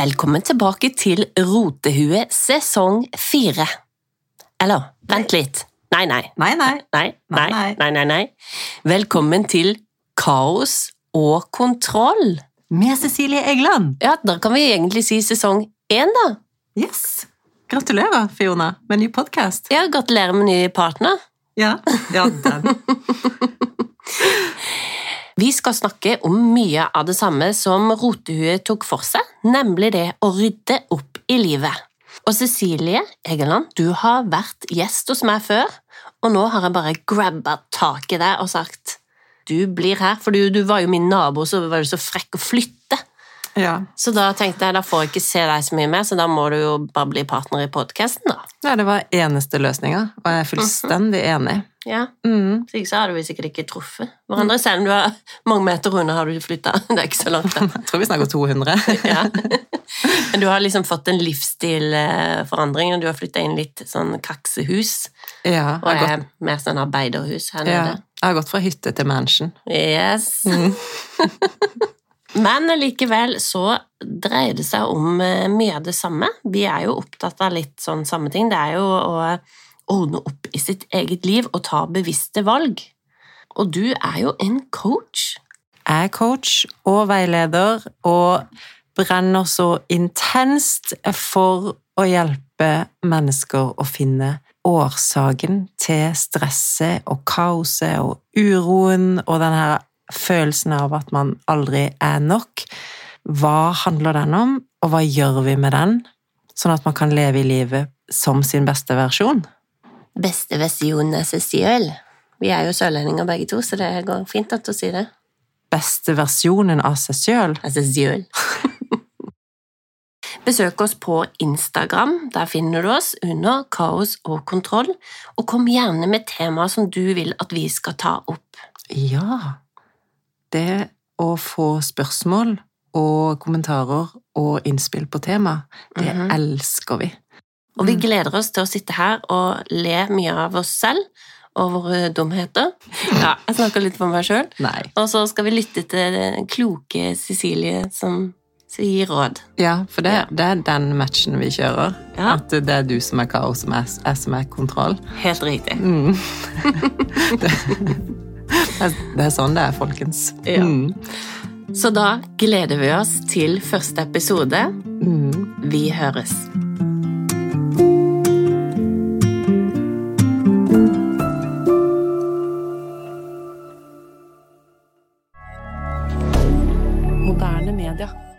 Velkommen tilbake til Rotehue sesong fire. Eller, vent litt. Nei, nei. Nei, nei. Nei, nei, Nei, nei, nei. Velkommen til Kaos og kontroll. Med Cecilie Egeland. Ja, da kan vi egentlig si sesong én, da. Yes. Gratulerer, Fiona, med ny podkast. Ja, gratulerer med ny partner. Ja. ja, den. Vi skal snakke om mye av det samme som Rotehue tok for seg, nemlig det å rydde opp i livet. Og Cecilie Egeland, du har vært gjest hos meg før, og nå har jeg bare grabba tak i deg og sagt du blir her, for du, du var jo min nabo, så var du så frekk å flytte. Ja. Så da tenkte jeg da får jeg ikke se deg så mye mer, så da må du jo bare bli partner i podkasten, da. ja, det var eneste løsninga, og jeg er fullstendig enig. Ja, Mm. så ikke så hadde vi sikkert ikke truffet hverandre, selv om du er mange meter unna har du flytta. Det er ikke så langt, da. Jeg tror vi snakker 200. Ja. Men du har liksom fått en livsstilforandring, og du har flytta inn litt sånn kaksehus, Ja, og jeg er mer sånn arbeiderhus her nede. ja, jeg har gått fra hytte til mansion. Yes. Men likevel så dreier det seg om eh, mye av det samme. Vi er jo opptatt av litt sånn samme ting. Det er jo å ordne opp i sitt eget liv og ta bevisste valg. Og du er jo en coach. Jeg er coach og veileder, og brenner så intenst for å hjelpe mennesker å finne årsaken til stresset og kaoset og uroen og den her følelsen av at man aldri er nok. Hva handler den om, og hva gjør vi med den, sånn at man kan leve i livet som sin beste versjon? Beste versjonen av seg. Vi er jo sørlendinger begge to, så det går fint at du sier det. Beste versjonen av seg sjøl? Altså sjøl. Besøk oss på Instagram, der finner du oss under Kaos og kontroll, og kom gjerne med temaer som du vil at vi skal ta opp. Ja. Det å få spørsmål og kommentarer og innspill på tema, det Mhm. elsker vi. Og vi Mm. gleder oss til å sitte her og le mye av oss selv og våre dumheter. Ja, jeg snakker litt for meg sjøl. Og så skal vi lytte til den kloke Cecilie som gir råd. Ja, for det, Ja. det er den matchen vi kjører. Ja. At det er du som er kaos, er, jeg som er kontroll. Helt riktig. Mm. det, er, sånn det er, folkens. Ja. Mm. Så da gleder vi oss til første episode. Mm. Vi høres. Moderne media.